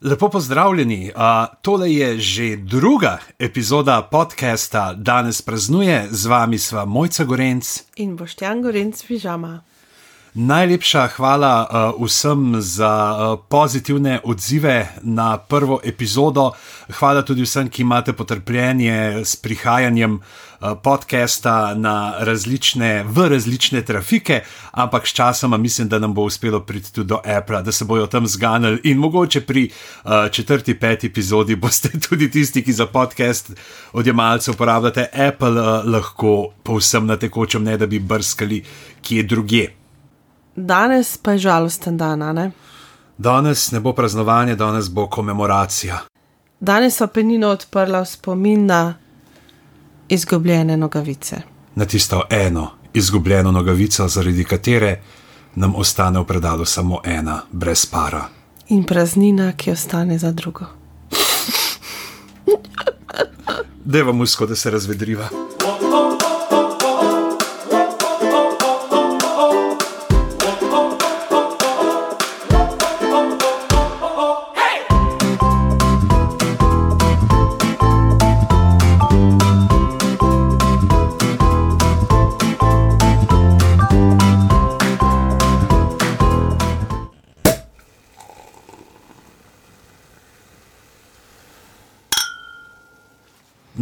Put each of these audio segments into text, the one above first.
Lepo pozdravljeni. Uh, tole je že druga epizoda podcasta Danes praznuje, z vami sva Mojca Gorenc in Boštjan Gorenc, pižama. Najlepša hvala uh, vsem za uh, pozitivne odzive na prvo epizodo. Hvala tudi vsem, ki imate potrpljenje s prihajanjem uh, podcasta na različne, v različne trafike, ampak sčasoma mislim, da nam bo uspelo priti tudi do Apple, da se bojo tam zganili in mogoče pri uh, četrti, peti epizodi boste tudi tisti, ki za podcast odjemalce uporabljate Apple, uh, lahko povsem na tekočem, ne da bi brskali kje drugje. Danes pa je žalosten dan, ne? Danes ne bo praznovanje, danes bo komemoracija. Danes so penino odprla v spomin na izgubljene nogavice. Na tisto eno izgubljeno nogavico, zaradi katere nam ostane v predalu samo ena, brez para. In praznina, ki ostane za drugo. Deva musko, da se razvedriva.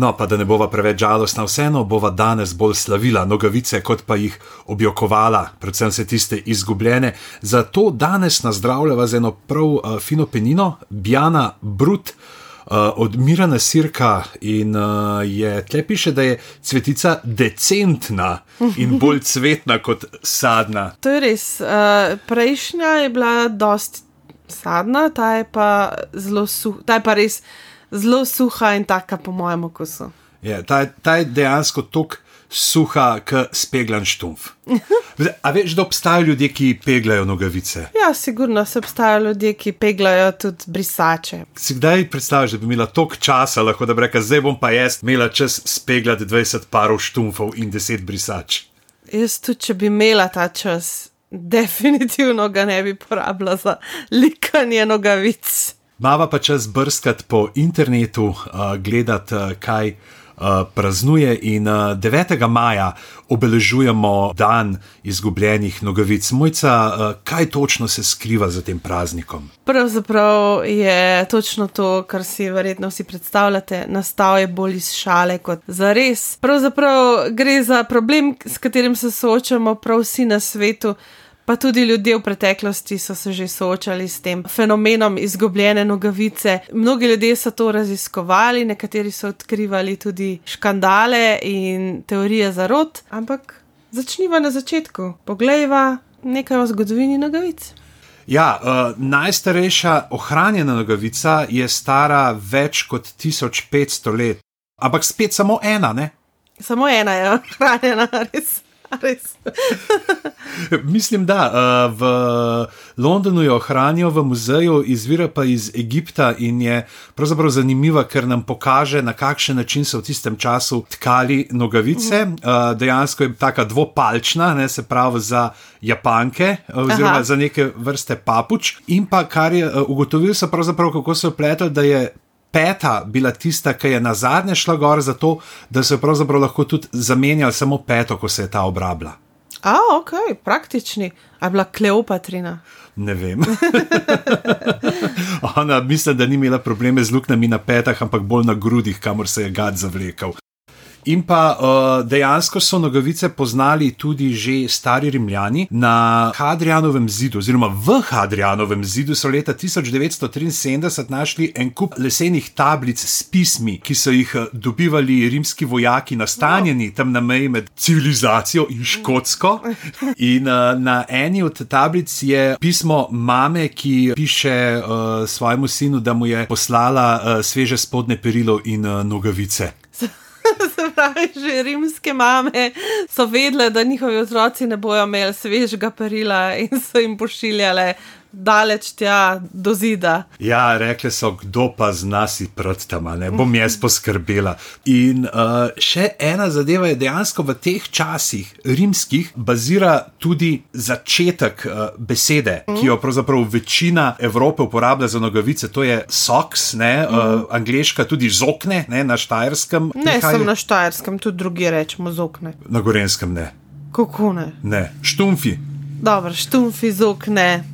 No, pa da ne bova preveč žalostna, vseeno bova danes bolj slavila nogavice, kot pa jih objokovala, predvsem se tiste izgubljene. Zato danes nazdravljava z eno prav uh, fino penino, Bjana Brut. Uh, od Mirana Sirka in uh, je tle piše, da je cvetica decentna in bolj cvetna kot sadna. To je res. Uh, prejšnja je bila dosti sadna, ta je pa zelo suha, ta je pa res zelo suha in taka, po mojem okusu. Je, ta, ta je dejansko tako suha, kot speglan štumf. A veš, da obstajajo ljudje, ki peglajo nogavice? Ja, sigurno se obstajajo ljudje, ki peglajo tudi brisače. Si kdaj predstavljaš, da bi imela toliko časa, lahko da bi rekla, zdaj bom pa jaz imela čas speglati 20 parov štumfov in 10 brisač? Jaz tudi, če bi imela ta čas, definitivno ga ne bi porabila za likanje nogavic. Mava pa čas brskati po internetu, uh, gledati, uh, kaj uh, praznuje. In uh, 9. maja obeležujemo dan izgubljenih nogavic. Mojca, uh, kaj točno se skriva za tem praznikom? Pravzaprav je točno to, kar si verjetno vsi predstavljate. Nastal je bolj iz šale kot za res. Pravzaprav gre za problem, s katerim se soočamo prav vsi na svetu. Pa tudi ljudje v preteklosti so se že soočali s tem fenomenom izgubljene nogavice. Mnogi ljudje so to raziskovali, nekateri so odkrivali tudi škandale in teorije zarot. Ampak začniva na začetku. Poglejva nekaj o zgodovini nogavic. Ja, uh, najstarejša ohranjena nogavica je stara več kot 1500 let. Ampak spet samo ena, ne? Samo ena je ohranjena, res. Mislim, da uh, v Londonu jo hranijo v muzeju, izvira pa iz Egipta in je pravzaprav zanimiva, ker nam pokaže, na kakšen način so v tistem času tkali nogavice. Uh, dejansko je tako dvopalčna, ne se pravi za Japanke, oziroma Aha. za neke vrste papuč. In pa kar je uh, ugotovil, so pravzaprav kako so pletali, da je peta bila tista, ki je na zadnje šla gor, zato da so pravzaprav lahko tudi zamenjali samo peto, ko se je ta obrabila. A, ok, praktični. A je bila Kleopatrina? Ne vem. Ona, mislim, da ni imela probleme z luknjami na petah, ampak bolj na grudih, kamor se je gad zavlekel. In pa uh, dejansko so nogavice poznali tudi že stari Rimljani. Na Hadrianovem zidu, oziroma v Hadrianovem zidu, so leta 1973 našli en kup lesenih tablic s pismi, ki so jih eh, dobivali rimski vojaki, nastanjeni tam na meji med civilizacijo in Škotsko. In uh, na eni od tablic je pismo mame, ki piše uh, svojemu sinu, da mu je poslala uh, sveže spodne perilo in uh, nogavice. Pravi, že rimske mame so vedele, da njihovi otroci ne bodo imeli svežega perila in so jim pošiljale daleč tja do zida. Ja, rekli so, kdo pa z nas je prtama, ne bom jaz poskrbela. In uh, še ena zadeva je dejansko v teh časih rimskih bazira tudi začetek uh, besede, mm. ki jo pravzaprav večina Evrope uporablja za nogavice, to je socks, ne, mm. uh, angliška tudi zokne, ne, na štajerskem. Ne, sem na štajerskem, tudi drugi rečemo zokne. Na gorenskem ne. Kako ne? Ne, štumfi. Dobro, štumfi zokne.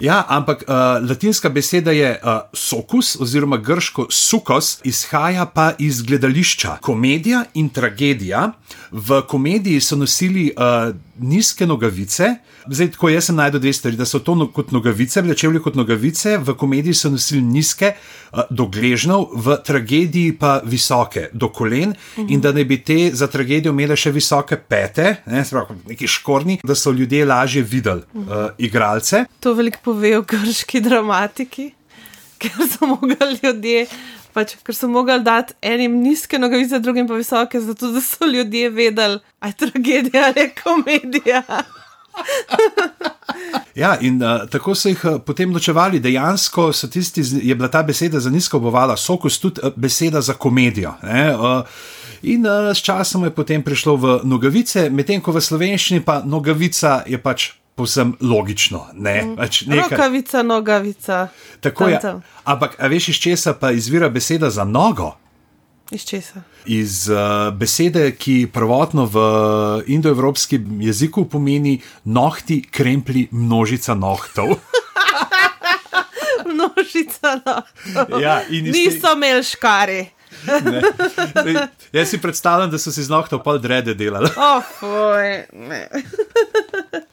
Ja, ampak uh, latinska beseda je uh, sokus, oziroma grško sukos, izhaja pa iz gledališča. Komedija in tragedija. V komediji so nosili uh, nizke nogavice. Zdaj, ko jaz sem najdel dve stvari, da so to no, kot nogavice, vlečevali kot nogavice, v komediji so nosili nizke, uh, do gležnjev, v tragediji pa visoke, do kolen, mhm. in da ne bi te za tragedijo imele še visoke pete, ne, sprav, neki škorni, da so ljudje lažje videli uh, igralce. To veliko pove o grški dramatiki, ker so mogli ljudje. Pač, ker so mogli dati enim nizke nogavice, drugim pa visoke, zato da so ljudje vedeli, da je tragedija ali komedija. ja, in uh, tako so jih uh, potem ločevali. Dejansko tisti, je bila ta beseda za nizko obovala, sokus tudi uh, beseda za komedijo. Uh, in uh, s časom je potem prišlo v nogavice, medtem ko v slovenščini pa nogavica je pač. Povsem logično. Ne, mm. pač nekaj... Rokavica, nogavica. Tako je. Ampak, veš, iz česa pa izvira beseda za nogo? Iz česa? Iz uh, besede, ki prvotno v indoevropskem jeziku pomeni nohti, krempli, množica nohtov. množica nohtov. Ja, Niso imeli škari. Jaz si predstavljam, da so si z nohtom pol drede delali.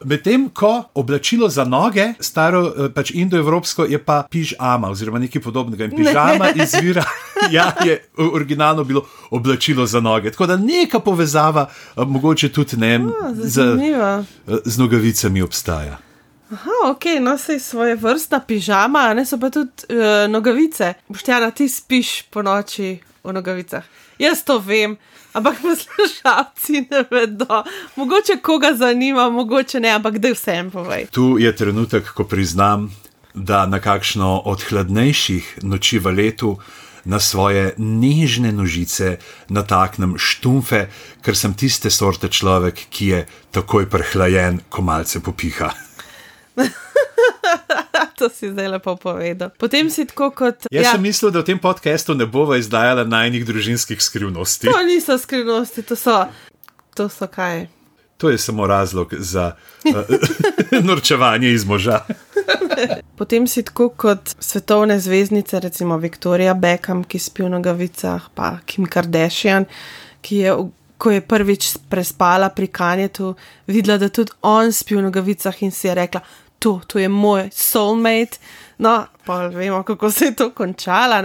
Medtem ko oblačilo za noge, staro eh, pač indoevropsko, je pa pižama oziroma nekaj podobnega. In pižama ne. izvira, ja, je originalno bilo oblačilo za noge. Tako da neka povezava, eh, mogoče tudi ne, A, z, eh, z nogavicami obstaja. Aha, ok, no se je svoje vrsta pižama, ne so pa tudi uh, nogavice. Boštjana, ti spiš po noči v nogavicah. Jaz to vem, ampak poslušalci ne vedo. Mogoče koga zanima, mogoče ne, ampak da vsem povej. Tu je trenutek, ko priznam, da na kakšno od hladnejših noči v letu. Na svoje nežne nožice nataknem štumfe, ker sem tiste sorte človek, ki je takoj prehlajen, ko malce popiha. to si zdaj lepo povedal. Potem si tako kot. Jaz ja. sem mislil, da v tem podkastu ne bova izdajala najnih družinskih skrivnosti. To niso skrivnosti, to so. To so kaj. To je samo razlog za uh, norčevanje iz moža. Potem si tako kot svetovne zvezdnice, recimo Viktorija Beckham, ki spi v nogavicah, pa Kim Kardashian, ki je, ko je prvič prespala pri Kanjetu, videla, da tudi on spi v nogavicah in si je rekla: to, to je moj soulmate. No, pa vemo, kako se je to končalo.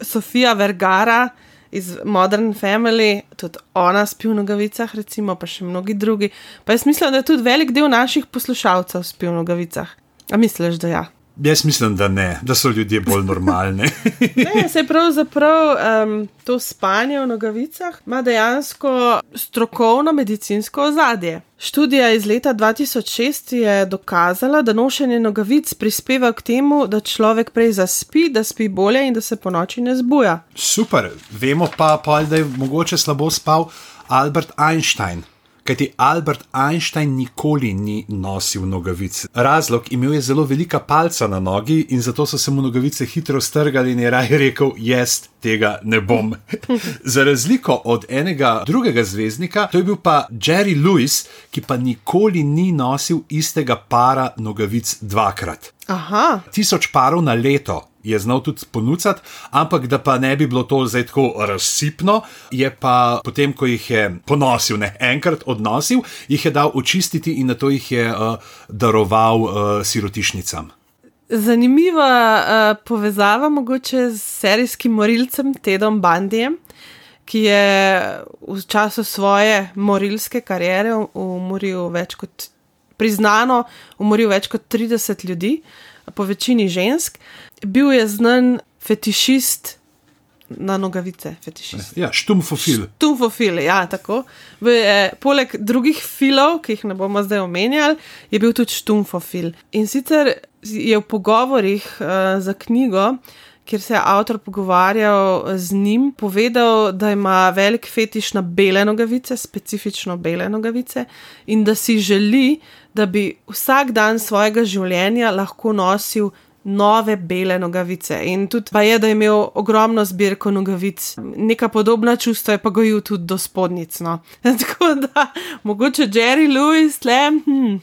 Sofija Vergara iz Modern Family, tudi ona spi v nogavicah, recimo, pa še mnogi drugi. Pa jaz mislim, da je tudi velik del naših poslušalcev spi v nogavicah. A misliš, da ja? Jaz mislim, da ne, da so ljudje bolj normalni. ne, se pravzaprav um, to spanje v nogavicah ima dejansko strokovno medicinsko ozadje. Študija iz leta 2006 je dokazala, da nošenje nogavic prispeva k temu, da človek prej zaspi, da spi bolje in da se po noči ne zbuja. Super, vemo pa, pa da je mogoče slabo spal Albert Einstein. Kajti Albert Einstein nikoli ni nosil nogavic. Razlog imel je zelo velika palca na nogi in zato so se mu nogavice hitro strgali in je raje rekel: Jaz tega ne bom. Za razliko od enega drugega zvezdnika, to je bil pa Jerry Lewis, ki pa nikoli ni nosil istega para nogavic dvakrat. Aha. Tisoč parov na leto je znal tudi ponuditi, ampak da pa ne bi bilo to zdaj tako razsipno, je pa potem, ko jih je ponosil, ne enkrat odnosil, jih je dal očistiti in na to jih je uh, daroval uh, sirotišnicam. Zanimiva uh, povezava mogoče z serijskim morilcem Tedom Bandijem. Ki je v času svoje morilske kariere umoril več kot, priznano, umoril več kot 30 ljudi, po večini žensk. Uh, bil je znan fetišist na nogavice. Fetišist. Ja, štumfofil. Štumfofil, ja, tako. V, eh, poleg drugih filov, ki jih ne bomo zdaj omenjali, je bil tudi štumfofil. In sicer je v pogovorih uh, za knjigo, kjer se je avtor pogovarjal z njim, povedal, da ima velik fetiš na bele nogavice, specifično bele nogavice, in da si želi, da bi vsak dan svojega življenja lahko nosil. Nove bele nogavice. In tudi pa je, da je imel ogromno zbirko nogavic, neka podobna čustva je pa gojil tudi do spodnic. No. Tako da, mogoče Jerry Lewis, le. Hm.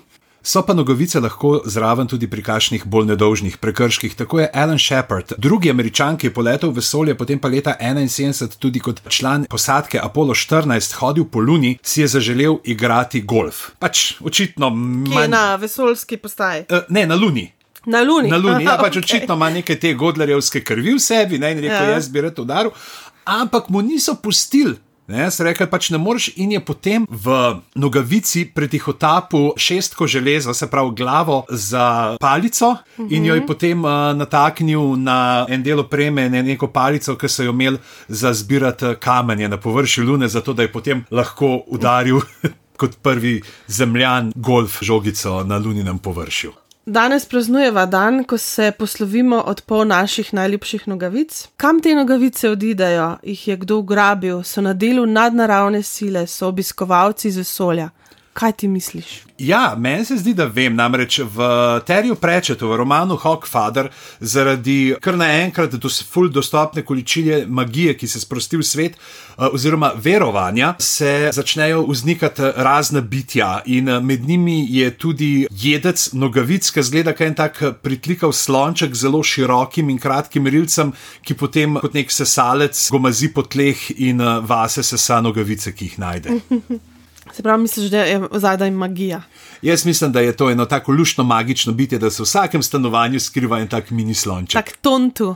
So pa nogavice lahko zraven tudi pri kakšnih bolj nedolžnih prekrških. Tako je Alan Shepard, drugi američan, ki je poletel v vesolje, potem pa leta 1971 tudi kot član posadke Apollo 14 hodil po Luni, si je zaželel igrati golf. Pač očitno manj... na vesoljski postaji. Uh, ne, na Luni. Na Luni. Na Luni. Ja, pač okay. očitno ima nekaj te godlerjevske krvi v sebi, ne, in rekel, ja. jaz bi rad udaril. Ampak mu niso pustili Ne, se reče, pač ne moreš, in je potem v nogavici pretihotapu šestko železo, se pravi glavo za palico, uh -huh. in jo je mhm. potem uh, nataknil na en del opreme, ne neko palico, ki so jo imeli za zbirati kamenje na površju Lune, zato da je potem lahko udaril kot prvi zemljan golf žogico na luninem površju. Danes praznujeva dan, ko se poslovimo od pol naših najljubših nogavic. Kam te nogavice odidejo, jih je kdo ugrabil, so na delu nadnaravne sile, so obiskovalci z vesolja. Kaj ti misliš? Ja, meni se zdi, da vem. Namreč v Terju Prečetu, v romanu Hawkfather, zaradi kar naenkrat do ful dostopne količine magije, ki se sprosti v svet, eh, oziroma verovanja, se začnejo vznikati razne bitja. In eh, med njimi je tudi jedec nogavic, ki zgleda kot en tak pritlikav slonček z zelo širokim in kratkim rilcem, ki potem kot nek sesalec gomazi po tleh in eh, vase sesa nogavice, ki jih najde. Se pravi, misliš, da je zadaj magija? Jaz mislim, da je to eno tako lušno magično bitje, da se v vsakem stanovanju skriva en tak mini slonček. Tak tontu.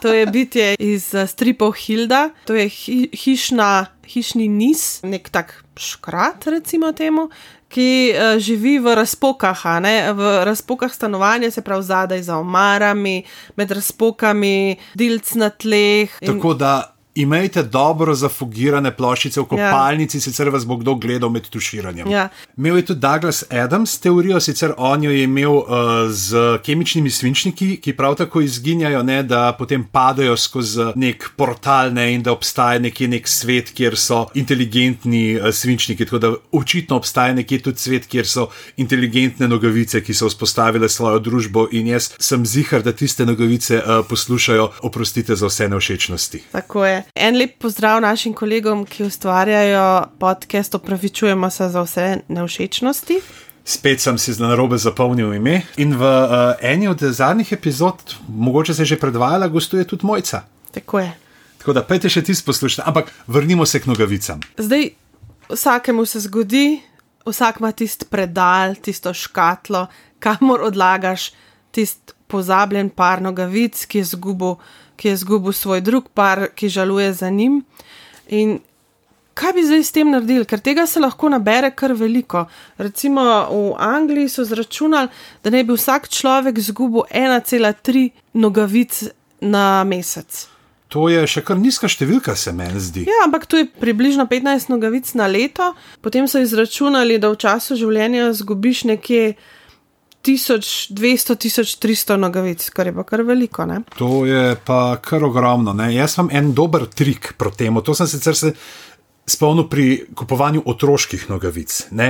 To je bitje iz uh, stripov Hilda, to je hi, hišna, hišni niz, nek tak škrat, recimo temu, ki uh, živi v razpokah, v razpokah stanovanja, se pravi zadaj za omarami, med razpokami, delc na tleh. In... Tako da Imejte dobro zafugirane ploščice v ja. kopalnici, ja. sicer vas bo kdo gledal med tuširanjem. Ja. Imel je tudi Douglas Adams teorijo, sicer on jo je imel uh, z kemičnimi svinčniki, ki prav tako izginjajo, ne, da potem padajo skozi nek portal ne, in da obstaja nekje nek svet, kjer so inteligentni uh, svinčniki. Tako da očitno obstaja nekje tudi svet, kjer so inteligentne nogavice, ki so vzpostavile svojo družbo in jaz sem zihar, da tiste nogavice uh, poslušajo, oprostite za vse nevšečnosti. Tako je. En lep pozdrav našim kolegom, ki ustvarjajo podcast, opravičujemo se za vse nevšečnosti. Spet sem si na robe zapomnil ime. In v uh, eni od zadnjih epizod, mogoče se je že predvajala, gostuje tudi mojca. Tako je. Tako da pejte še ti poslušati, ampak vrnimo se k nogavicam. Zdaj, vsakemu se zgodi, vsak ima tisti predal, tisto škatlo, kamor odlagaš tisti pozabljen par nogavic, ki je zgubil ki je izgubil svoj drug par, ki žaluje za njim. In kaj bi zdaj s tem naredili, ker tega se lahko nabere kar veliko. Recimo v Angliji so zračunali, da ne bi vsak človek izgubil 1,3 nogavic na mesec. To je še kar nizka številka, se meni zdi. Ja, ampak to je približno 15 nogavic na leto. Potem so izračunali, da v času življenja zgubiš nekje 1200-1300 nogavic, kar je pa kar veliko. Ne? To je pa kar ogromno. Ne? Jaz imam en dober trik proti temu. To sem sicer se spomnil pri kupovanju otroških nogavic. Uh,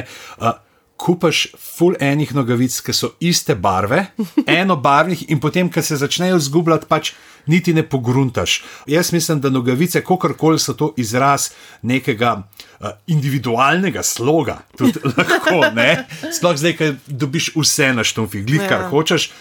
kupaš full enih nogavic, ki so iste barve, enobarvnih, in potem, ko se začnejo zgubljati, pač niti ne pogruntaš. Jaz mislim, da nogavice, kakorkoli so to izraz nekega uh, individualnega sloga, tudi lahko, ne? sploh zdaj, ki dobiš vse na štumfi, glih kar ja. hočeš,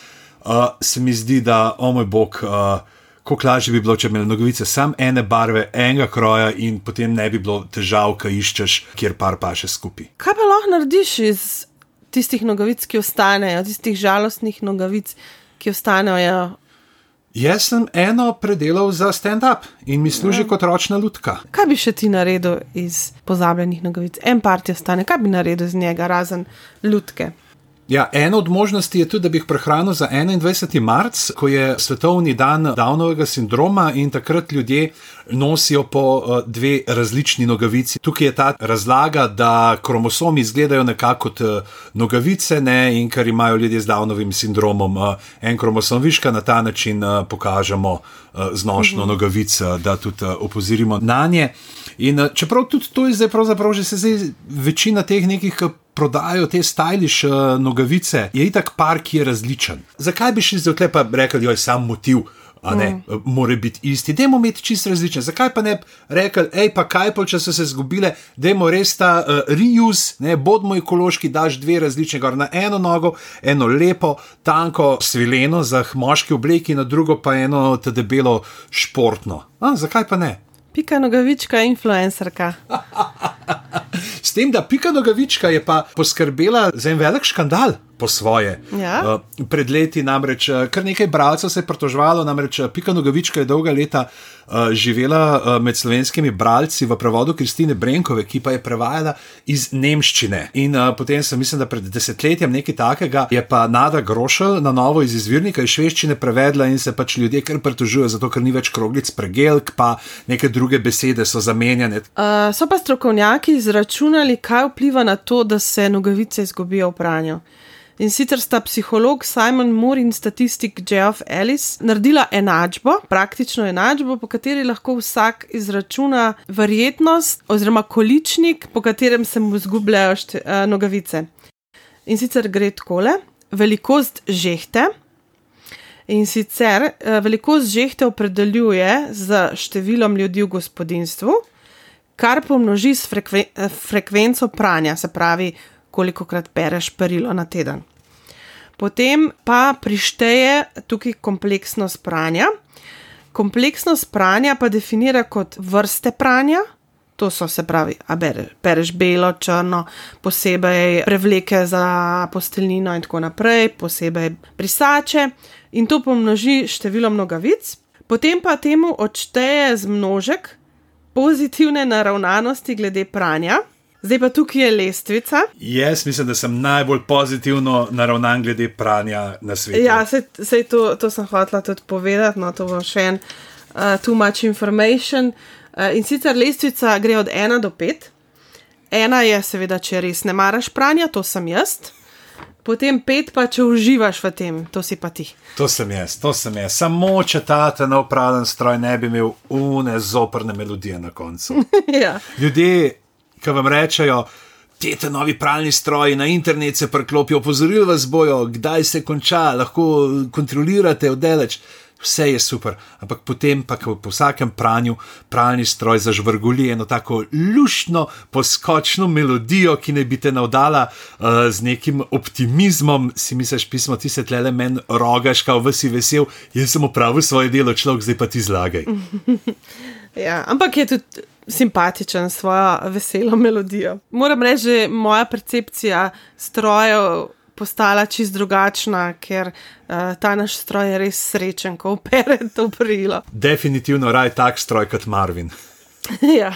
uh, se mi zdi, da, o moj bog. Uh, Kako lažje bi bilo, če bi imeli nogavice samo ene barve, enega kroja, in potem ne bi bilo težav, ki iščeš, kjer par pa še skupaj. Kaj pa lahko narediš iz tistih nogavic, ki ostanejo, tistih žalostnih nogavic, ki ostanejo? Jaz sem eno predelal za stand-up in mi služi ja. kot ročna lutka. Kaj bi še ti naredil iz pozabljenih nogavic? En part je ostane, kaj bi naredil z njega, razen lutke? Ja, ena od možnosti je tudi, da bi jih prehranil za 21. marc, ko je svetovni dan Downovega sindroma in takrat ljudje nosijo po uh, dve različni nogavici. Tukaj je ta razlaga, da kromosomi izgledajo nekako kot uh, nogavice, ne, in ker imajo ljudje z Downovim sindromom uh, en kromosom viška, na ta način pokažemo znošno mhm. nogavico, da tudi opozorimo na nje. In čeprav tudi to je zdaj pravzaprav že se zdaj večina teh nekih prodajo te stajliš uh, nogavice, je itak par, ki je različen. Zakaj bi šli zdaj tle pa rekli, da je sam motiv? A ne, mm. mora biti isti. Dajmo imeti čisto različne. Zakaj pa ne rekel, hej, pa kaj pa, če so se zgubile, dajmo res ta uh, reuse, ne bodimo ekološki, daš dve različne, gor na eno nogo, eno lepo, tanko, svileno za moški obleki, na drugo pa eno te debelo športno. A, zakaj pa ne? Pika nogavička, influencerka. S tem, da Pika Nogavička je pa poskrbela za en velik škandal po svoje. Ja. Uh, pred leti namreč uh, kar nekaj bralcev se je pritoževalo, namreč uh, Pika Nogavička je dolga leta uh, živela uh, med slovenskimi bralci v prevodu Kristine Brenkove, ki pa je prevajala iz nemščine. In uh, potem sem, mislim, da pred desetletjem nekaj takega je pa Nada Grošel na novo iz izvirnika iz švedščine prevedla in se pač ljudje kar pritožujejo, zato ker ni več kroglic pregelk, pa neke druge besede so zamenjane. Uh, so pa strokovnjaki izračunali, kaj vpliva na to, da se nogavice izgubijo v pranju. In sicer sta psiholog Simon Moore in statistik Jeff Ellis naredila enačbo, praktično enačbo, po kateri lahko vsak izračuna verjetnost oziroma količnik, po katerem se mu zgubljajo šte, uh, nogavice. In sicer gre takole: velikost žehte. In sicer uh, velikost žehte opredeljuje z številom ljudi v gospodinstvu, kar pomnoži s frekven frekvenco pranja, se pravi, koliko krat pereš perilo na teden. Potem pa prišteje tukaj kompleksnost pranja. Kompleksnost pranja pa definira kot vrste pranja, to so se pravi, a bereš belo, črno, posebej prevleke za posteljnino in tako naprej, posebej brisače in to pomnoži številom nogavic. Potem pa temu odšteje zmnožek pozitivne naravnanosti glede pranja. Zdaj pa tukaj je lestvica. Jaz mislim, da sem najbolj pozitivno naravnan glede pranja na svetu. Ja, sej to, to sem hotela tudi povedati, no to bo še en uh, too much information. Uh, in sicer lestvica gre od 1 do 5. Ena je, seveda, če res ne maraš pranja, to sem jaz. Potem pet, pa če uživaš v tem, to si pa ti. To sem jaz, to sem jaz. Samo če ta ta nov praven stroj ne bi imel une zoprne melodije na koncu. ja. Ljudje ki vam rečejo, te te novi pralni stroji na internet se preklopijo, opozorili vas bojo, kdaj se konča, lahko kontrolirate oddaleč. Vse je super, ampak potem pa po vsakem pranju pralni stroj zažvrguli eno tako lušno, poskočno melodijo, ki ne bi te navdala uh, z nekim optimizmom. Si misliš, pismo, ti se tle le meni rogaš, kao vsi vesel, jaz sem opravil svoje delo, človek zdaj pa ti zlagaj. ja, ampak je tudi simpatičen s svojo veselo melodijo. Moram reči, da je moja percepcija strojev postala čist drugačna, ker uh, ta naš stroj je res srečen, ko opere to prilo. Definitivno raj tak stroj kot Marvin. ja.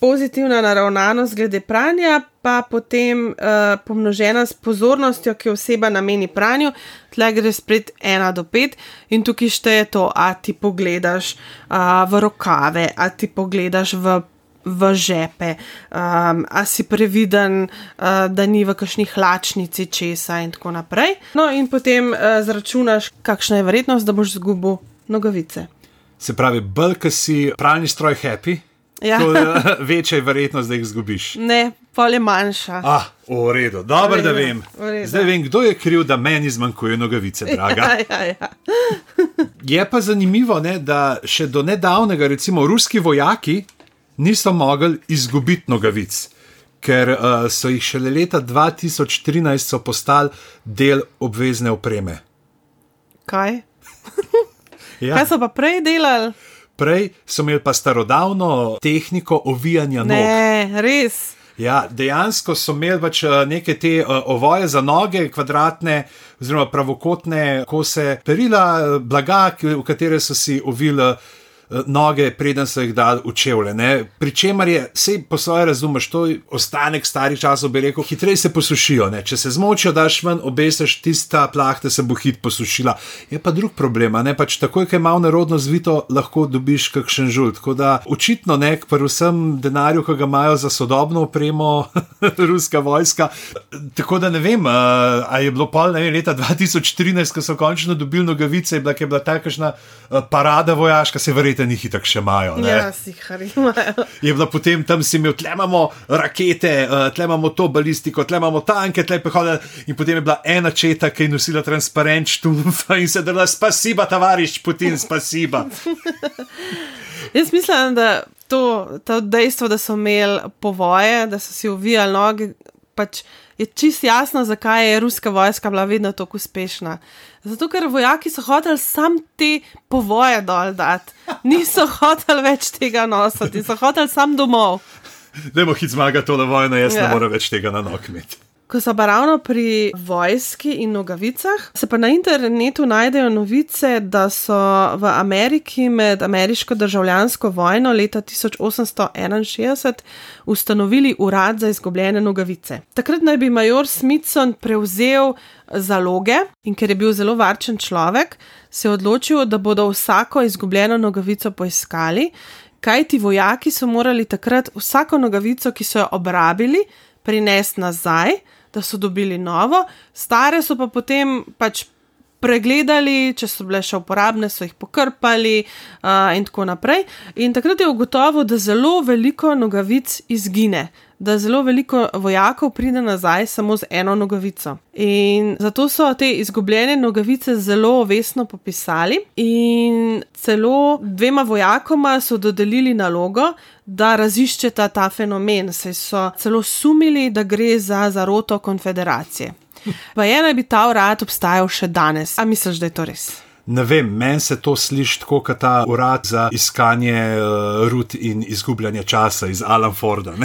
Pozitivna naravnanost glede pranja, pa potem uh, pomnožena s pozornostjo, ki oseba nameni pranju, tle gre spet 1 do 5 in tukaj šteje to, a ti pogledaš uh, v rokave, a ti pogledaš v. V žepe, um, a si previden, uh, da ni v kakšni hlačnici česa, in tako naprej. No, in potem uh, zračunaš, kakšna je verjetnost, da boš zgubil nogavice. Se pravi, brk si pralni stroj happy, Ja. To, večja je verjetnost, da jih izgubiš. Ne, pol je manjša. Ah, v redu, dobro, da vem. Zdaj vem, kdo je kriv, da meni zmanjkuje nogavice, draga. Ja, ja, ja. je pa zanimivo, ne, da še do nedavnega, recimo, ruski vojaki niso mogli izgubiti nogavic. Ker uh, so jih šele leta 2013 postali del obvezne opreme. Kaj? ja. Kaj so pa prej delali? Prej so imeli pa starodavno tehniko ovijanja nog. Ne, res. Ja, dejansko so imeli pač eh, neke te uh, ovoje za noge, kvadratne, oziroma pravokotne kose perila, blaga, v katere so si ovili noge, preden so jih dali v čevlje. Pričemer je, vse po svoje razumeš, to je ostanek starih časov, bi rekel, hitreje se posušijo. Ne? Če se zmočijo, daš ven, obesiš tista plahta, se bo hit posušila. Je pa drug problem, ne pač takoj, ko je malo narodno zvito, lahko dobiš kakšen žult. Tako da očitno ne, predvsem denarju, ki ga imajo za sodobno opremo, ruska vojska. Tako da ne vem, ali je bilo pol ne, leta 2013, ko so končno dobili nogavice, je bila, je bila takšna parada vojaška, se verjete, njih tako še imajo. Ja, si jih imajo. Je bila potem tam si imel, tle imamo rakete, tle imamo to balistiko, tle imamo tanke, tle pehode. In potem je bila ena četa, ki je nosila transparent štumfa in se dala spasiba, tavariš, Putin, spasiba. Jaz mislim, da to, to dejstvo, da so imeli povoje, da so si uvijali noge, pač je čist jasno, zakaj je ruska vojska bila vedno tako uspešna. Zato, ker vojaki so hoteli sam te povoje dol dati, niso hoteli več tega nositi, so hoteli sam domov. Da bo hit zmaga tole vojno, jaz ja. ne morem več tega na nog imeti. Ko so pa ravno pri vojski in nogavicah, se pa na internetu najdejo novice, da so v Ameriki med ameriško državljansko vojno leta 1861 ustanovili urad za izgubljene nogavice. Takrat naj bi major Smithson prevzel zaloge in ker je bil zelo varčen človek, se je odločil, da bodo vsako izgubljeno nogavico poiskali, kaj ti vojaki so morali takrat vsako nogavico, ki so jo obrabili, prinesti nazaj da so dobili novo, stare so pa potem pač pregledali, če so bile še uporabne, so jih pokrpali uh, in tako naprej. In takrat je ugotovil, da zelo veliko nogavic izgine. Da zelo veliko vojakov pride nazaj samo z eno nogavico. In zato so te izgubljene nogavice zelo vesno popisali, in celo dvema vojakoma so dodelili nalogo, da raziščeta ta fenomen, saj so celo sumili, da gre za zaroto konfederacije. Pa je naj bi ta urad obstajal še danes. A misliš, da je to res? Ne vem, meni se to sliši tako, kot ta urad za iskanje uh, rut in izgubljanje časa iz Alan Forda.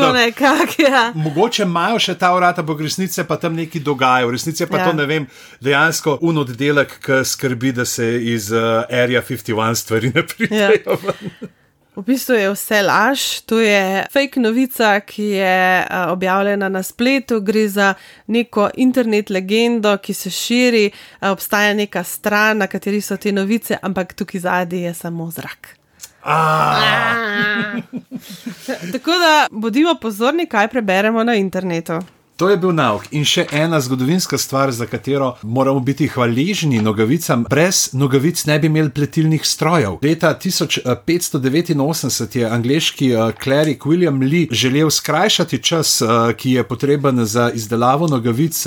Da, nekak, ja. Mogoče imajo še ta urad, ampak v resnici pa tam nekaj dogaja. V resnici pa ja. to ne vem, dejansko unoddelek, ki skrbi, da se iz uh, Area 51 stvari ne pridejo. Ja. V bistvu je vse laž, to je fake novica, ki je objavljena na spletu, gre za neko internet legendo, ki se širi, obstaja neka stran, na kateri so te novice, ampak tukaj zadnji je samo zrak. Tako da bodimo pozorni, kaj preberemo na internetu. To je bil nauk. In še ena zgodovinska stvar, za katero moramo biti hvaležni nogavicam. Brez nogavic ne bi imeli pletilnih strojev. Leta 1589 je angliški klerik William Lee želel skrajšati čas, ki je potreben za izdelavo nogavic,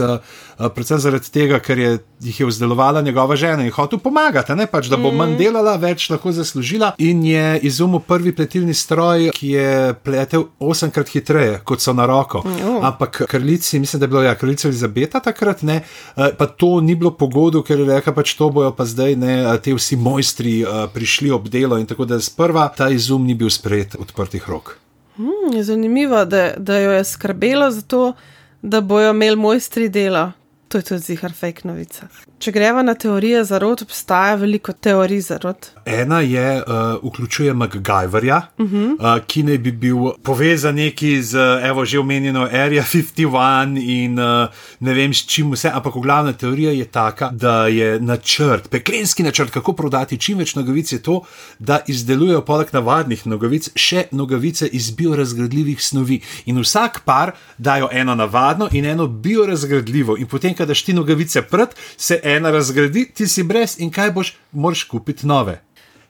predvsem zaradi tega, ker je jih je vzdelovala njegova žena in hotel pomagati, ne pač, da bo manj delala, več lahko zaslužila. In je izumil prvi pletilni stroj, ki je pletel osemkrat hitreje, kot so na roko. Ampak krlic kraljici, mislim, da je bila ja, kraljica Elizabeta takrat, ne, eh, pa to ni bilo pogodu, ker je rekla, pač to bojo pa zdaj ne, eh, te vsi mojstri uh, prišli ob delo in tako da sprva ta izum ni bil sprejet odprtih rok. Hmm, je zanimivo, da, da jo je skrbelo za to, da bojo imeli mojstri delo. To je tudi zihar fake novica. Če greva na teorije zarot, obstaja veliko teorij zarot. Ena je, uh, vključuje MacGyverja, uh -huh. uh, ki naj bi bil povezan neki z, evo, že omenjeno Area 51 in uh, ne vem s čim vse, ampak glavna teorija je taka, da je načrt, peklenski načrt, kako prodati čim več nogavic, je to, da izdelujejo poleg navadnih nogavic še nogavice iz biorazgradljivih snovi. In vsak par dajo eno navadno in eno biorazgradljivo, in potem, kadar ti nogavice prd, se ena razgradi, ti si brez in kaj boš, moraš kupiti nove.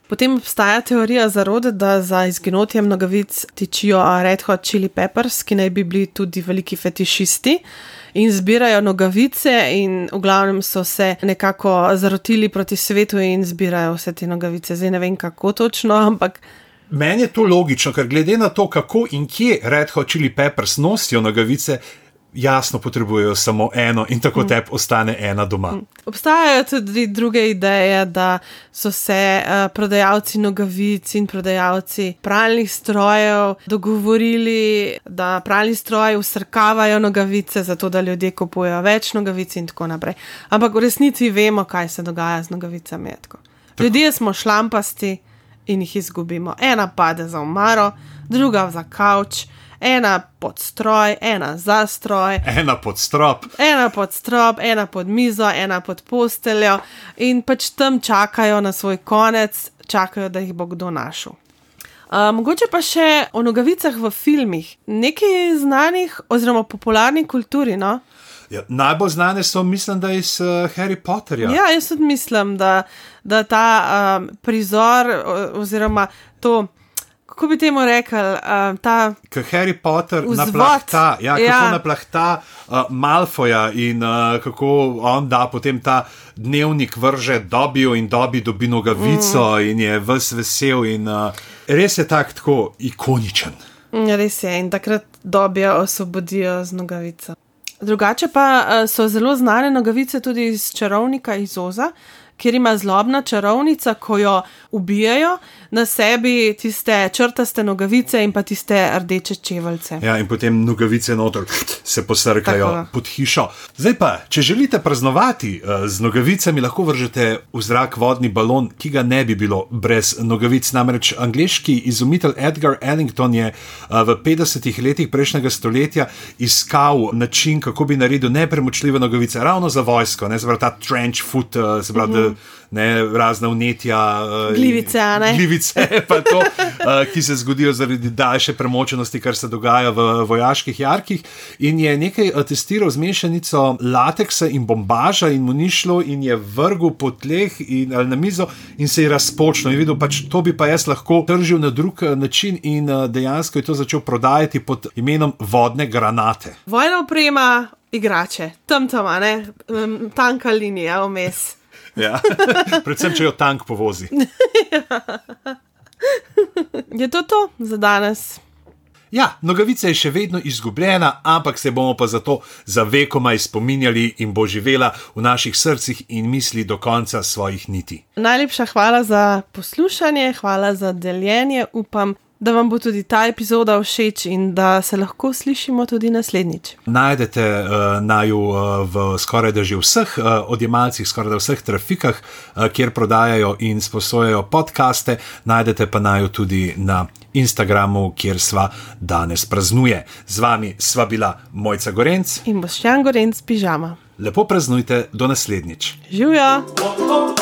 Potem obstaja teorija zarode, da za izginotjem nogavic tičijo Red Hot Chili Peppers, ki naj bi bili tudi veliki fetišisti in zbirajo nogavice, in v glavnem so se nekako zarotili proti svetu in zbirajo vse te nogavice. Zdaj ne vem, kako točno, ampak. Meni je to logično, ker glede na to, kako in kje Red Hot Chili Peppers nosijo nogavice, jasno potrebujejo samo eno in tako mm. tebi ostane ena doma. Mm. Obstajajo tudi druge ideje, da so se uh, prodajalci nogavic in prodajalci pralnih strojev dogovorili, da pralni stroji usrkavajo nogavice, zato da ljudje kupujejo več nogavic in tako naprej. Ampak v resnici vemo, kaj se dogaja z nogavicami. Ljudje smo šlampasti in jih izgubimo. Ena pade za omaro, druga za kavč, ena pod stroj, ena za stroj, Ena pod strop. ena pod strop, ena pod mizo, ena pod posteljo in pač tam čakajo na svoj konec, čakajo, da jih bo kdo našel. Uh, mogoče pa še o nogavicah v filmih, nekaj znanih oziroma popularni kulturi. No? Ja, najbolj znane so, mislim, da iz uh, Harry Potterja. Ja, jaz tudi mislim, da, da ta um, prizor oziroma to, kako bi temu rekli, um, ta Ker Harry Potter Vzvod. naplahta, ja, kako Ja. naplahta uh, Malfoja in uh, kako on da potem ta dnevnik vrže dobijo in dobi dobi nogavico mm. in je ves vesel in uh, res je tak tako ikoničen. Ja, Res je, in takrat dobijo osvobodijo z nogavico. Drugače pa eh, so zelo znane nogavice tudi iz čarovnika iz Oza, kjer ima zlobna čarovnica, ko jo ubijajo, na sebi tiste črtaste nogavice in pa tiste rdeče čeveljce. Ja, in potem nogavice noter se posrkajo Tako. pod hišo. Zdaj pa, če želite praznovati uh, z nogavicami, lahko vržete v zrak vodni balon, ki ga ne bi bilo brez nogavic. Namreč angliški izumitelj Edgar Ellington je uh, v 50-ih letih prejšnjega stoletja iskal način, kako bi naredil nepremočljive nogavice, ravno za vojsko, ne zbrati ta trench foot, uh, pravi, mm -hmm. ne razna vnetja. Uh, Glivice, a ne? Glivice, pa to, uh, ki se zgodijo zaradi daljše premočenosti, kar se dogaja v vojaških jarkih. In je nekaj uh, testiral z mešanico lateksa in bombaža, in mu ni šlo, in je vrgel po tleh in, ali na mizo, in se je razpočil. In videl, pač to bi pa jaz lahko tržil na drug uh, način, in dejansko je to začel prodajati pod imenom vodne granate. Vojna oprema, igrače, tam tam, ne, tanka linija vmes. Ja. Predvsem, če jo tank povozi. Je to to za danes? Ja, nogavica je še vedno izgubljena, ampak se bomo pa zato za vekomaj spominjali in bo živela v naših srcih in misli do konca svojih niti. Najlepša hvala za poslušanje, hvala za deljenje. Upam, da vam bo tudi ta epizoda všeč in da se lahko slišimo tudi naslednjič. Najdete uh, naju uh, v skoraj da že vseh uh, odjemalcih, skoraj da vseh trafikah, uh, kjer prodajajo in sposojajo podkaste, najdete pa naju tudi na Instagramu, kjer sva danes praznuje. Z vami sva bila Mojca Gorenc, In boš Jan Gorenc pižama. lepo praznujte, do naslednjič. Živijo!